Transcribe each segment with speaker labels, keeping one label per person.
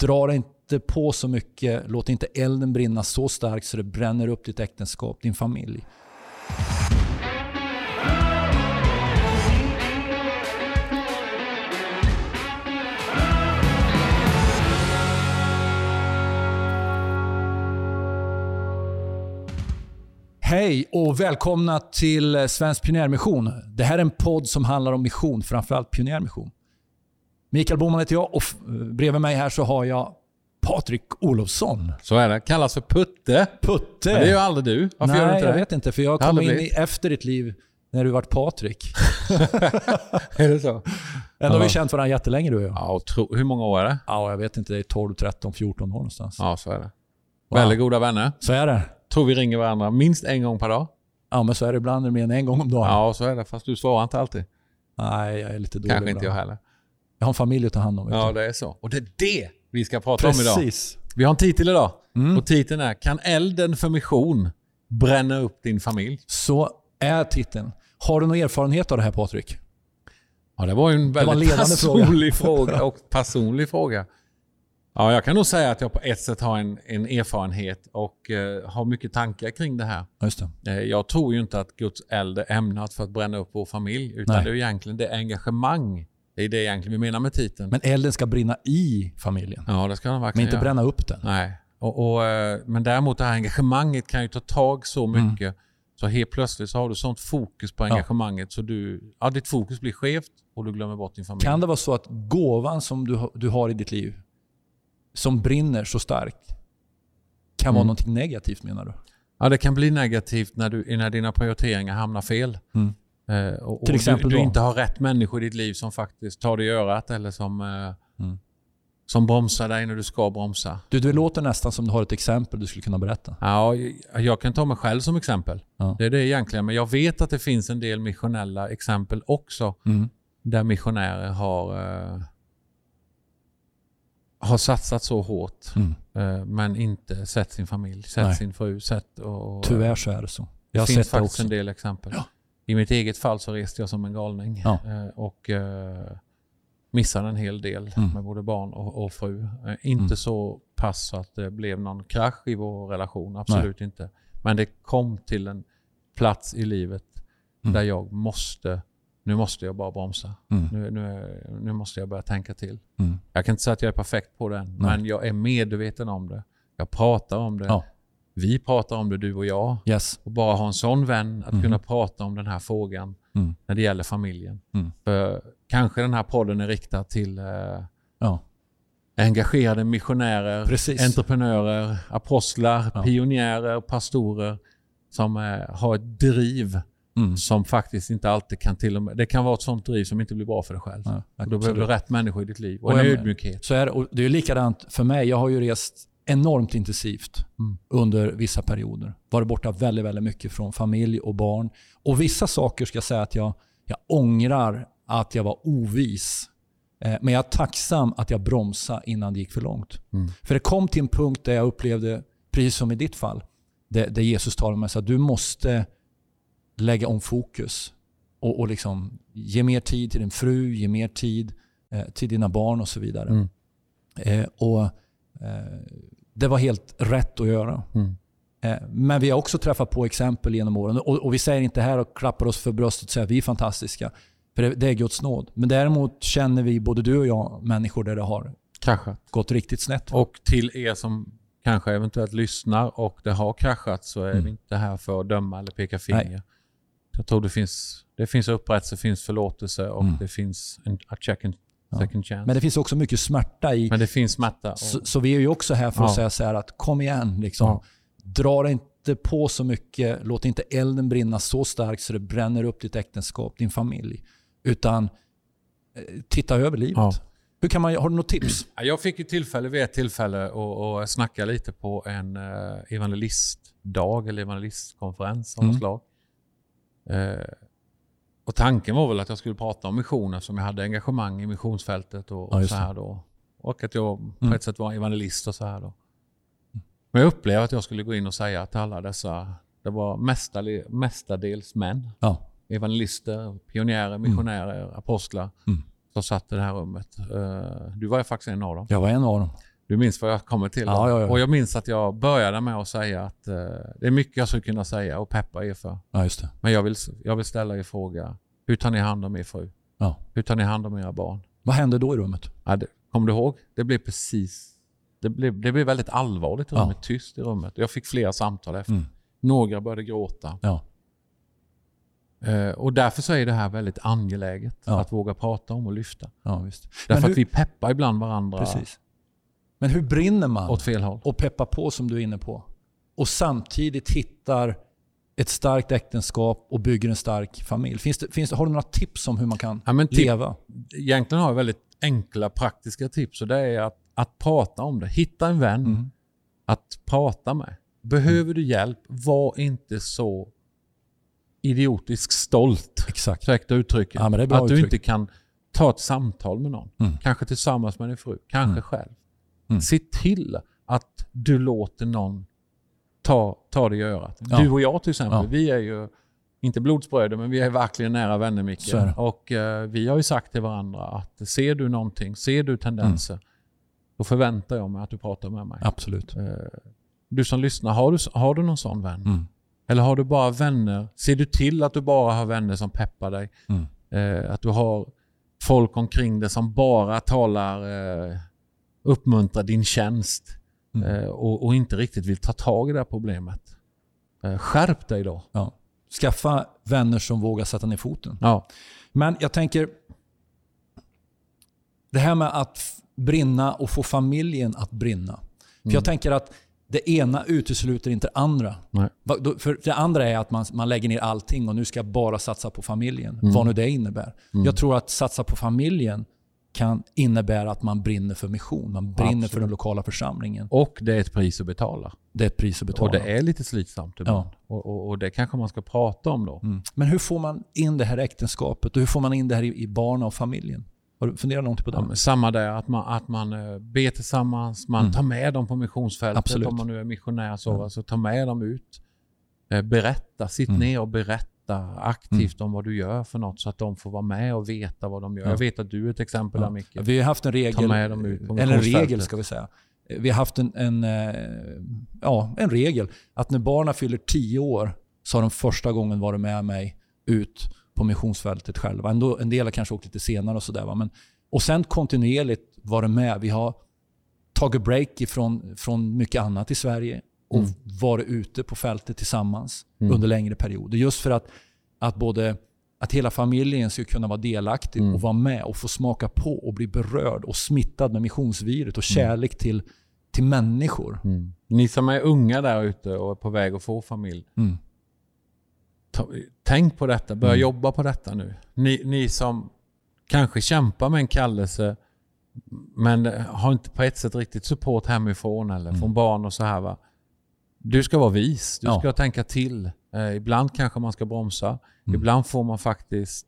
Speaker 1: Dra dig inte på så mycket. Låt inte elden brinna så starkt så det bränner upp ditt äktenskap, din familj. Hej och välkomna till Svensk Pionjärmission. Det här är en podd som handlar om mission, framförallt pionjärmission. Mikael Boman heter jag och bredvid mig här så har jag Patrik Olofsson.
Speaker 2: Så är det. Kallas för Putte.
Speaker 1: Putte.
Speaker 2: Men det är ju aldrig du. Varför
Speaker 1: Nej,
Speaker 2: gör du inte
Speaker 1: jag
Speaker 2: det?
Speaker 1: vet inte. För jag kom in i, efter ditt liv när du vart Patrik.
Speaker 2: är det så?
Speaker 1: Ändå har vi känt varandra jättelänge du och jag.
Speaker 2: Ja, och tro, hur många år är det?
Speaker 1: Ja, jag vet inte. Det är 12, 13, 14 år någonstans.
Speaker 2: Ja, så är det.
Speaker 1: Wow.
Speaker 2: Väldigt goda vänner.
Speaker 1: Så är det.
Speaker 2: Tror vi ringer varandra minst en gång per dag.
Speaker 1: Ja, men så är det ibland mer än en gång om dagen.
Speaker 2: Ja, så är det. Fast du svarar inte alltid.
Speaker 1: Nej, jag är lite dålig
Speaker 2: Kanske inte jag heller.
Speaker 1: Jag har en familj att ta hand om.
Speaker 2: Ja, det är så. Och det är det vi ska prata om idag.
Speaker 1: Precis.
Speaker 2: Vi har en titel idag.
Speaker 1: Mm.
Speaker 2: Och titeln är Kan elden för mission bränna upp din familj?
Speaker 1: Så är titeln. Har du någon erfarenhet av det här Patrik?
Speaker 2: Ja, det var ju en
Speaker 1: var en
Speaker 2: väldigt
Speaker 1: ledande fråga.
Speaker 2: personlig fråga. och personlig fråga. Ja, jag kan nog säga att jag på ett sätt har en, en erfarenhet och eh, har mycket tankar kring det här.
Speaker 1: Just det.
Speaker 2: Eh, Jag tror ju inte att Guds eld är ämnat för att bränna upp vår familj, utan
Speaker 1: Nej.
Speaker 2: det är egentligen det engagemang. Det är det egentligen vi menar med titeln.
Speaker 1: Men elden ska brinna i familjen.
Speaker 2: ja, det ska den
Speaker 1: Men
Speaker 2: verkligen
Speaker 1: inte
Speaker 2: göra.
Speaker 1: bränna upp den.
Speaker 2: Nej. Och, och, eh, men däremot det här engagemanget kan ju ta tag så
Speaker 1: Mm.
Speaker 2: mycket. Så helt plötsligt så har du sånt fokus på
Speaker 1: Ja.
Speaker 2: engagemanget så du, ja, ditt fokus blir skevt och du glömmer bort din familj.
Speaker 1: Kan det vara så att gåvan som du, du har i ditt liv, som brinner så starkt, kan vara
Speaker 2: Mm.
Speaker 1: någonting negativt menar du?
Speaker 2: Ja, det kan bli negativt när, du, när dina prioriteringar hamnar fel.
Speaker 1: Mm.
Speaker 2: Eh, och,
Speaker 1: Till
Speaker 2: och
Speaker 1: exempel
Speaker 2: du, du
Speaker 1: då?
Speaker 2: inte har rätt människor i ditt liv som faktiskt tar dig i örat eller som, eh,
Speaker 1: Mm.
Speaker 2: som bromsar dig när du ska bromsa.
Speaker 1: Du, det låter nästan som du har ett exempel du skulle kunna berätta.
Speaker 2: Ja, jag- jag kan ta mig själv som exempel.
Speaker 1: Ja.
Speaker 2: Det är det egentligen. Men jag vet att det finns en del missionella exempel också.
Speaker 1: Mm.
Speaker 2: Där missionärer har, eh, har satsat så hårt.
Speaker 1: Mm.
Speaker 2: Eh, men inte sett sin familj, sett
Speaker 1: Nej.
Speaker 2: sin fru, sett och...
Speaker 1: Tyvärr så är det så. Jag har
Speaker 2: det finns
Speaker 1: det
Speaker 2: faktiskt
Speaker 1: också.
Speaker 2: en del exempel.
Speaker 1: Ja.
Speaker 2: I mitt eget fall så reste jag som en galning
Speaker 1: Ja.
Speaker 2: eh, och eh, missade en hel del
Speaker 1: Mm.
Speaker 2: med både barn och, och fru. Eh, inte
Speaker 1: Mm.
Speaker 2: så pass att det blev någon krasch i vår relation, absolut inte. Men det kom till en plats i livet
Speaker 1: Mm.
Speaker 2: där jag måste, nu måste jag bara bromsa.
Speaker 1: Mm.
Speaker 2: Nu, nu, nu måste jag börja tänka till.
Speaker 1: Mm.
Speaker 2: Jag kan inte säga att jag är perfekt på det, men jag är medveten om det. Jag pratar om det.
Speaker 1: Ja.
Speaker 2: Vi pratar om det, du och jag.
Speaker 1: Yes.
Speaker 2: Och bara ha en sån vän att
Speaker 1: Mhm.
Speaker 2: kunna prata om den här frågan
Speaker 1: Mm.
Speaker 2: när det gäller familjen.
Speaker 1: Mm.
Speaker 2: För kanske den här podden är riktad till eh,
Speaker 1: Ja.
Speaker 2: engagerade missionärer,
Speaker 1: Precis.
Speaker 2: entreprenörer, apostlar,
Speaker 1: Ja.
Speaker 2: pionjärer, pastorer som eh, har ett driv
Speaker 1: Mm.
Speaker 2: som faktiskt inte alltid kan till och med... Det kan vara ett sånt driv som inte blir bra för dig själv.
Speaker 1: Ja,
Speaker 2: och då behöver du rätt människor i ditt liv och,
Speaker 1: Och
Speaker 2: en ödmjukhet.
Speaker 1: Så är det. Och det är likadant för mig. Jag har ju rest enormt intensivt
Speaker 2: Mm.
Speaker 1: under vissa perioder. Varit borta väldigt, väldigt mycket från familj och barn. Och vissa saker ska jag säga att jag, jag ångrar att jag var ovis. Eh, Men jag är tacksam att jag bromsade innan det gick för långt.
Speaker 2: Mm.
Speaker 1: För det kom till en punkt där jag upplevde, precis som i ditt fall, där, där Jesus talade med mig att du måste lägga om fokus och, och liksom ge mer tid till din fru, ge mer tid eh, till dina barn och så vidare.
Speaker 2: Mm.
Speaker 1: Eh, och eh, Det var helt rätt att göra.
Speaker 2: Mm.
Speaker 1: Eh, men vi har också träffat på exempel genom åren. Och, och Vi säger inte här och klappar oss för bröstet och säger att vi är fantastiska. För det, det är Guds nåd. Men däremot känner vi, både du och jag, människor där det har
Speaker 2: Kraschat.
Speaker 1: gått riktigt snett.
Speaker 2: Och till er som kanske eventuellt lyssnar och det har kraschat så är
Speaker 1: Mm.
Speaker 2: vi inte här för att döma eller peka finger.
Speaker 1: Nej.
Speaker 2: Jag tror det finns, det finns upprättelse, det finns förlåtelse och
Speaker 1: Mm.
Speaker 2: det finns en a second,
Speaker 1: Ja.
Speaker 2: Second chance.
Speaker 1: Men det finns också mycket smärta i...
Speaker 2: Men det finns smärta. Och,
Speaker 1: Så, så vi är ju också här för att säga så här att kom igen. Liksom. Dra dig inte på så mycket. Låt inte elden brinna så starkt så det bränner upp ditt äktenskap, din familj. Utan eh, titta över livet.
Speaker 2: Ja.
Speaker 1: Hur kan man, har du något tips?
Speaker 2: Ja, Jag fick ju tillfälle vid ett tillfälle att att snacka lite på en eh, evangelistdag eller evangelistkonferens av något
Speaker 1: Mm.
Speaker 2: slag. Och tanken var väl att jag skulle prata om mission eftersom jag hade engagemang i missionsfältet och,
Speaker 1: Ja,
Speaker 2: och
Speaker 1: just
Speaker 2: så här då. Och att jag på
Speaker 1: Mm.
Speaker 2: ett sätt var evangelist och så här då. Men jag upplevde att jag skulle gå in och säga till alla dessa, det var mestadels, män.
Speaker 1: Ja.
Speaker 2: Evangelister, pionjärer, missionärer, apostlar
Speaker 1: Mm.
Speaker 2: som satt i det här rummet. Eh, Du var faktiskt en av dem.
Speaker 1: Jag var en av dem.
Speaker 2: Du minns vad jag kommer till?
Speaker 1: Ja, ja, ja.
Speaker 2: Och jag minns att jag började med att säga att eh, det är mycket jag skulle kunna säga och peppa er för.
Speaker 1: Ja, just det.
Speaker 2: Men jag vill, jag vill ställa er fråga. Hur tar ni hand om er fru?
Speaker 1: Ja.
Speaker 2: Hur tar ni hand om era barn?
Speaker 1: Vad hände då i rummet?
Speaker 2: Ja, det, kommer du ihåg? Det blev precis... Det blev, det blev väldigt allvarligt i
Speaker 1: Ja.
Speaker 2: rummet, tyst i rummet. Jag fick flera samtal efter.
Speaker 1: Mm.
Speaker 2: Några började gråta.
Speaker 1: Ja.
Speaker 2: Eh, och därför så är det här väldigt angeläget
Speaker 1: Ja.
Speaker 2: att våga prata om och lyfta.
Speaker 1: Ja, visst.
Speaker 2: Därför
Speaker 1: hur,
Speaker 2: att vi peppar ibland varandra
Speaker 1: Precis. Men hur brinner man
Speaker 2: åt fel håll.
Speaker 1: och peppar på som du är inne på och samtidigt hittar ett starkt äktenskap och bygger en stark familj? Finns det, finns det, har du några tips om hur man kan
Speaker 2: Ja,
Speaker 1: leva?
Speaker 2: Egentligen har jag väldigt enkla praktiska tips och det är att, att prata om det. Hitta en vän
Speaker 1: Mm.
Speaker 2: att prata med. Behöver du hjälp, var inte så idiotiskt stolt,
Speaker 1: Exakt.
Speaker 2: ursäkta uttrycket,
Speaker 1: Ja,
Speaker 2: att du
Speaker 1: uttryck.
Speaker 2: inte kan ta ett samtal med någon.
Speaker 1: Mm.
Speaker 2: Kanske tillsammans med din fru, kanske
Speaker 1: Mm.
Speaker 2: själv.
Speaker 1: Mm.
Speaker 2: Se till att du låter någon ta, ta det i örat.
Speaker 1: Ja.
Speaker 2: Du och jag till exempel,
Speaker 1: Ja.
Speaker 2: vi är ju inte blodsbröder men vi är verkligen nära vänner Micke. Och eh, vi har ju sagt till varandra att ser du någonting, ser du tendenser, då förväntar jag mig att du pratar med mig.
Speaker 1: Absolut.
Speaker 2: Eh, Du som lyssnar, har du, har du någon sån vän?
Speaker 1: Mm.
Speaker 2: Eller har du bara vänner? Ser du till att du bara har vänner som peppar dig?
Speaker 1: Mm.
Speaker 2: Eh, att du har folk omkring dig som bara talar, eh, uppmuntrar din tjänst
Speaker 1: Mm.
Speaker 2: eh, och, och inte riktigt vill ta tag i det här problemet. Eh, skärp dig då.
Speaker 1: Ja. Skaffa vänner som vågar sätta ner foten.
Speaker 2: Ja.
Speaker 1: Men jag tänker, det här med att brinna och få familjen att brinna. För
Speaker 2: Mm.
Speaker 1: jag tänker att det ena utesluter inte det andra.
Speaker 2: Nej.
Speaker 1: För det andra är att man, man lägger ner allting och nu ska jag bara satsa på familjen.
Speaker 2: Mm.
Speaker 1: Vad nu det innebär.
Speaker 2: Mm.
Speaker 1: Jag tror att satsa på familjen kan innebära att man brinner för mission. Man brinner
Speaker 2: Absolut.
Speaker 1: för den lokala församlingen.
Speaker 2: Och det är ett pris att betala.
Speaker 1: Det är ett pris att betala.
Speaker 2: Och det är lite slitsamt ibland.
Speaker 1: Ja.
Speaker 2: Och, och, och det kanske man ska prata om då.
Speaker 1: Mm. Men hur får man in det här äktenskapet och hur får man in det här i, i barnen och familjen? Har du funderat någonting på det?
Speaker 2: Ja, samma där, att man, att man eh, ber tillsammans, man
Speaker 1: Mm.
Speaker 2: tar med dem på missionsfältet
Speaker 1: Absolut.
Speaker 2: om man nu är missionär. Så,
Speaker 1: Ja.
Speaker 2: alltså, ta med dem ut. Eh, Berätta, sitt
Speaker 1: Mm.
Speaker 2: ner och berätta aktivt om vad du gör för något så att de får vara med och veta vad de gör.
Speaker 1: Ja.
Speaker 2: Jag vet att du är ett exempel
Speaker 1: Ja.
Speaker 2: där Micke.
Speaker 1: Vi har haft en regel, eller en regel ska vi säga. Vi har haft en, en, eh, ja, en regel att när barnen fyller 10 år så har de första gången varit med mig ut på missionsfältet själva. Ändå, en del har kanske åkt lite senare och sådär. Men, och sen kontinuerligt varit med. Vi har tagit break ifrån, från mycket annat i Sverige och
Speaker 2: Mm.
Speaker 1: varit ute på fältet tillsammans
Speaker 2: Mm.
Speaker 1: under längre perioder. Just för att, att både att hela familjen ska kunna vara delaktig
Speaker 2: Mm.
Speaker 1: och vara med och få smaka på och bli berörd och smittad med missionsviret och kärlek till, till människor.
Speaker 2: Mm. Ni som är unga där ute och är på väg att få familj.
Speaker 1: Mm.
Speaker 2: Ta, tänk på detta, börja
Speaker 1: Mm.
Speaker 2: jobba på detta nu. Ni, ni som kanske kämpar med en kallelse men har inte på ett sätt riktigt support hemifrån eller
Speaker 1: Mm.
Speaker 2: från barn och så här. Va? Du ska vara vis, du
Speaker 1: Ja.
Speaker 2: ska tänka till. Eh, ibland kanske man ska bromsa.
Speaker 1: Mm.
Speaker 2: Ibland får man faktiskt...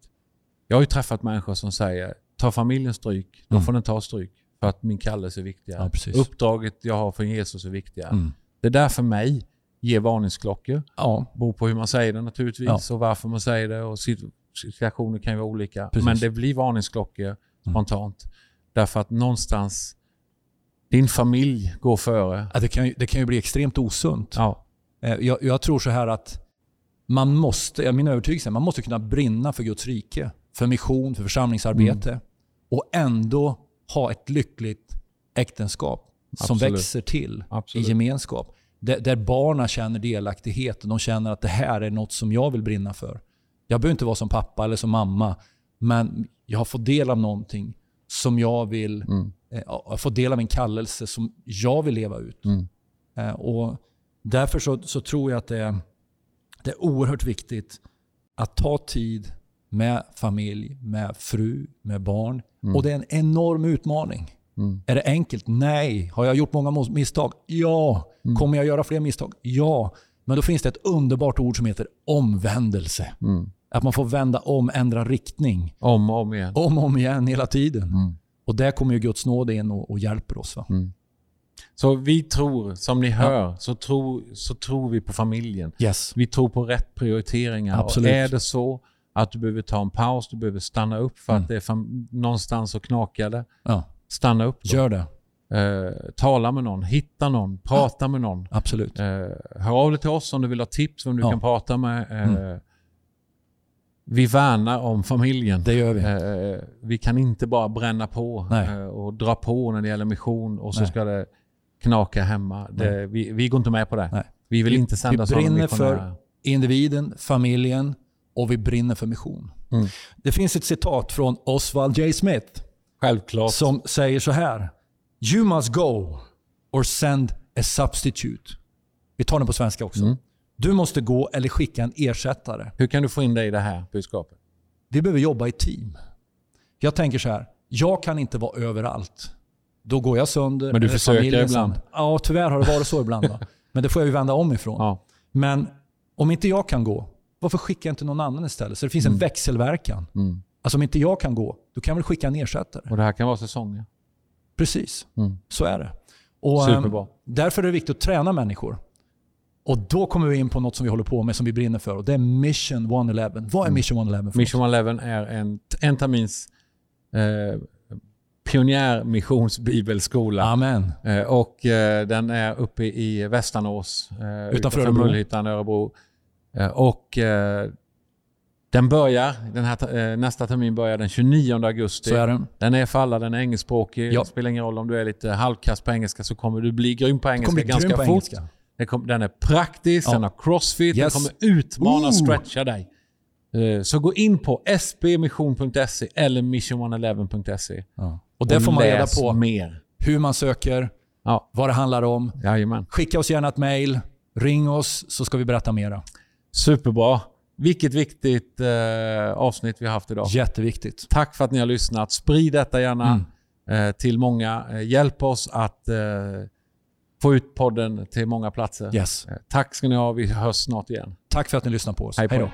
Speaker 2: Jag har ju träffat människor som säger, ta familjen stryk, då
Speaker 1: Mm.
Speaker 2: får den ta stryk. För att min kallelse är viktigare.
Speaker 1: Ja.
Speaker 2: Uppdraget jag har för Jesus är viktigare.
Speaker 1: Mm.
Speaker 2: Det där för mig ger varningsklockor.
Speaker 1: Ja,
Speaker 2: Beror på hur man säger det naturligtvis och varför man säger det och sit- situationer kan ju vara olika.
Speaker 1: Precis.
Speaker 2: Men det blir varningsklockor spontant. Därför att någonstans, din familj går före.
Speaker 1: Ja, det, kan ju, det kan ju bli extremt osunt.
Speaker 2: Ja.
Speaker 1: Eh, Jag, jag tror så här att man måste, min övertygelse man måste kunna brinna för Guds rike. För mission, för församlingsarbete.
Speaker 2: Mm.
Speaker 1: Och ändå ha ett lyckligt äktenskap som
Speaker 2: Absolut.
Speaker 1: växer till
Speaker 2: Absolut.
Speaker 1: i gemenskap. Där, där barnen känner delaktighet och de känner att det här är något som jag vill brinna för. Jag behöver inte vara som pappa eller som mamma, men jag har fått del av någonting som jag vill,
Speaker 2: Mm.
Speaker 1: eh, fått del av en kallelse som jag vill leva ut.
Speaker 2: Mm.
Speaker 1: Eh, Och därför så, så tror jag att det är, det är oerhört viktigt att ta tid med familj, med fru, med barn.
Speaker 2: Mm.
Speaker 1: Och det är en enorm utmaning.
Speaker 2: Mm.
Speaker 1: Är det enkelt? Nej. Har jag gjort många misstag? Ja.
Speaker 2: Mm.
Speaker 1: Kommer jag göra fler misstag? Ja. Men då finns det ett underbart ord som heter omvändelse.
Speaker 2: Mm.
Speaker 1: Att man får vända om, ändra riktning.
Speaker 2: Om och om igen.
Speaker 1: Om och om igen hela tiden.
Speaker 2: Mm.
Speaker 1: Och där kommer ju Guds nåd in och, och hjälper oss.
Speaker 2: Mm. Så vi tror, som ni hör, så, tror, så tror vi på familjen.
Speaker 1: Yes.
Speaker 2: Vi tror på rätt prioriteringar.
Speaker 1: Absolut.
Speaker 2: Och är det så att du behöver ta en paus, du behöver stanna upp för
Speaker 1: Mm.
Speaker 2: att det är någonstans så knakar det.
Speaker 1: Ja.
Speaker 2: Stanna upp då.
Speaker 1: Gör det.
Speaker 2: Eh, tala med någon, hitta någon, prata med någon.
Speaker 1: Absolut.
Speaker 2: Eh, hör av dig till oss om du vill ha tips vem du
Speaker 1: Ja.
Speaker 2: kan prata med. Eh,
Speaker 1: Mm.
Speaker 2: Vi värnar om familjen.
Speaker 1: Det gör vi.
Speaker 2: Eh, vi kan inte bara bränna på eh, och dra på när det gäller mission och så
Speaker 1: Nej.
Speaker 2: ska det knaka hemma. Det, vi, vi går inte med på det.
Speaker 1: Nej.
Speaker 2: Vi vill
Speaker 1: Vi-
Speaker 2: inte sända
Speaker 1: vi brinner för- Individen, familjen och vi brinner för mission.
Speaker 2: Mm.
Speaker 1: Det finns ett citat från Oswald J. Smith
Speaker 2: Självklart.
Speaker 1: som säger så här. You must go or send a substitute. Vi tar den på svenska också.
Speaker 2: Mm.
Speaker 1: Du måste gå eller skicka en ersättare.
Speaker 2: Hur kan du få in dig i det här budskapet?
Speaker 1: Vi behöver jobba i team. Jag tänker så här. Jag kan inte vara överallt. Då går jag sönder.
Speaker 2: Men du försöker ibland.
Speaker 1: sönder. Ja, tyvärr har det varit så ibland. Då. Men det får jag ju vända om ifrån.
Speaker 2: Ja.
Speaker 1: Men om inte jag kan gå, varför skickar jag inte någon annan istället? Så det finns en växelverkan.
Speaker 2: Mm.
Speaker 1: Alltså om inte jag kan gå, då kan jag väl skicka en ersättare.
Speaker 2: Och det här kan vara säsonger.
Speaker 1: Precis,
Speaker 2: Mm.
Speaker 1: så är det. Och, ehm,
Speaker 2: Superbra.
Speaker 1: därför är det viktigt att träna människor. Och då kommer vi in på något som vi håller på med, som vi brinner för. Och det är Mission 111. Vad är
Speaker 2: Mm.
Speaker 1: Mission 111 för
Speaker 2: Mission 11 är en, en termins eh, pionjärmissionsbibelskola.
Speaker 1: Amen.
Speaker 2: Eh, och eh, den är uppe i Västanås, eh, utanför,
Speaker 1: Örebro.
Speaker 2: Mullhyttan, Örebro. Eh, och eh, den börjar, den här, eh, nästa termin börjar den 29 augusti.
Speaker 1: Så är den.
Speaker 2: Den är för alla, den är engelskspråkig.
Speaker 1: Ja.
Speaker 2: Det spelar ingen roll om du är lite halvkass på engelska så kommer du bli grym på engelska ganska fort.
Speaker 1: engelska.
Speaker 2: Den, kom, den är praktisk,
Speaker 1: Ja.
Speaker 2: den har crossfit,
Speaker 1: Yes.
Speaker 2: den kommer utmana och stretcha dig. Eh, Så gå in på spmission.se eller mission111.se
Speaker 1: Ja. Och där får man reda på
Speaker 2: mer.
Speaker 1: hur man söker,
Speaker 2: Ja,
Speaker 1: vad det handlar om.
Speaker 2: jajamän.
Speaker 1: Skicka oss gärna ett mail, ring oss så ska vi berätta mera.
Speaker 2: Superbra. Vilket viktigt eh, avsnitt vi har haft idag.
Speaker 1: Jätteviktigt.
Speaker 2: Tack för att ni har lyssnat. Sprid detta gärna
Speaker 1: Mm.
Speaker 2: eh, till många. Eh, hjälp oss att eh, få ut podden till många platser.
Speaker 1: Yes.
Speaker 2: Eh, tack ska ni ha. Vi hörs snart igen.
Speaker 1: Tack för att ni lyssnar på oss.
Speaker 2: Hej
Speaker 1: då.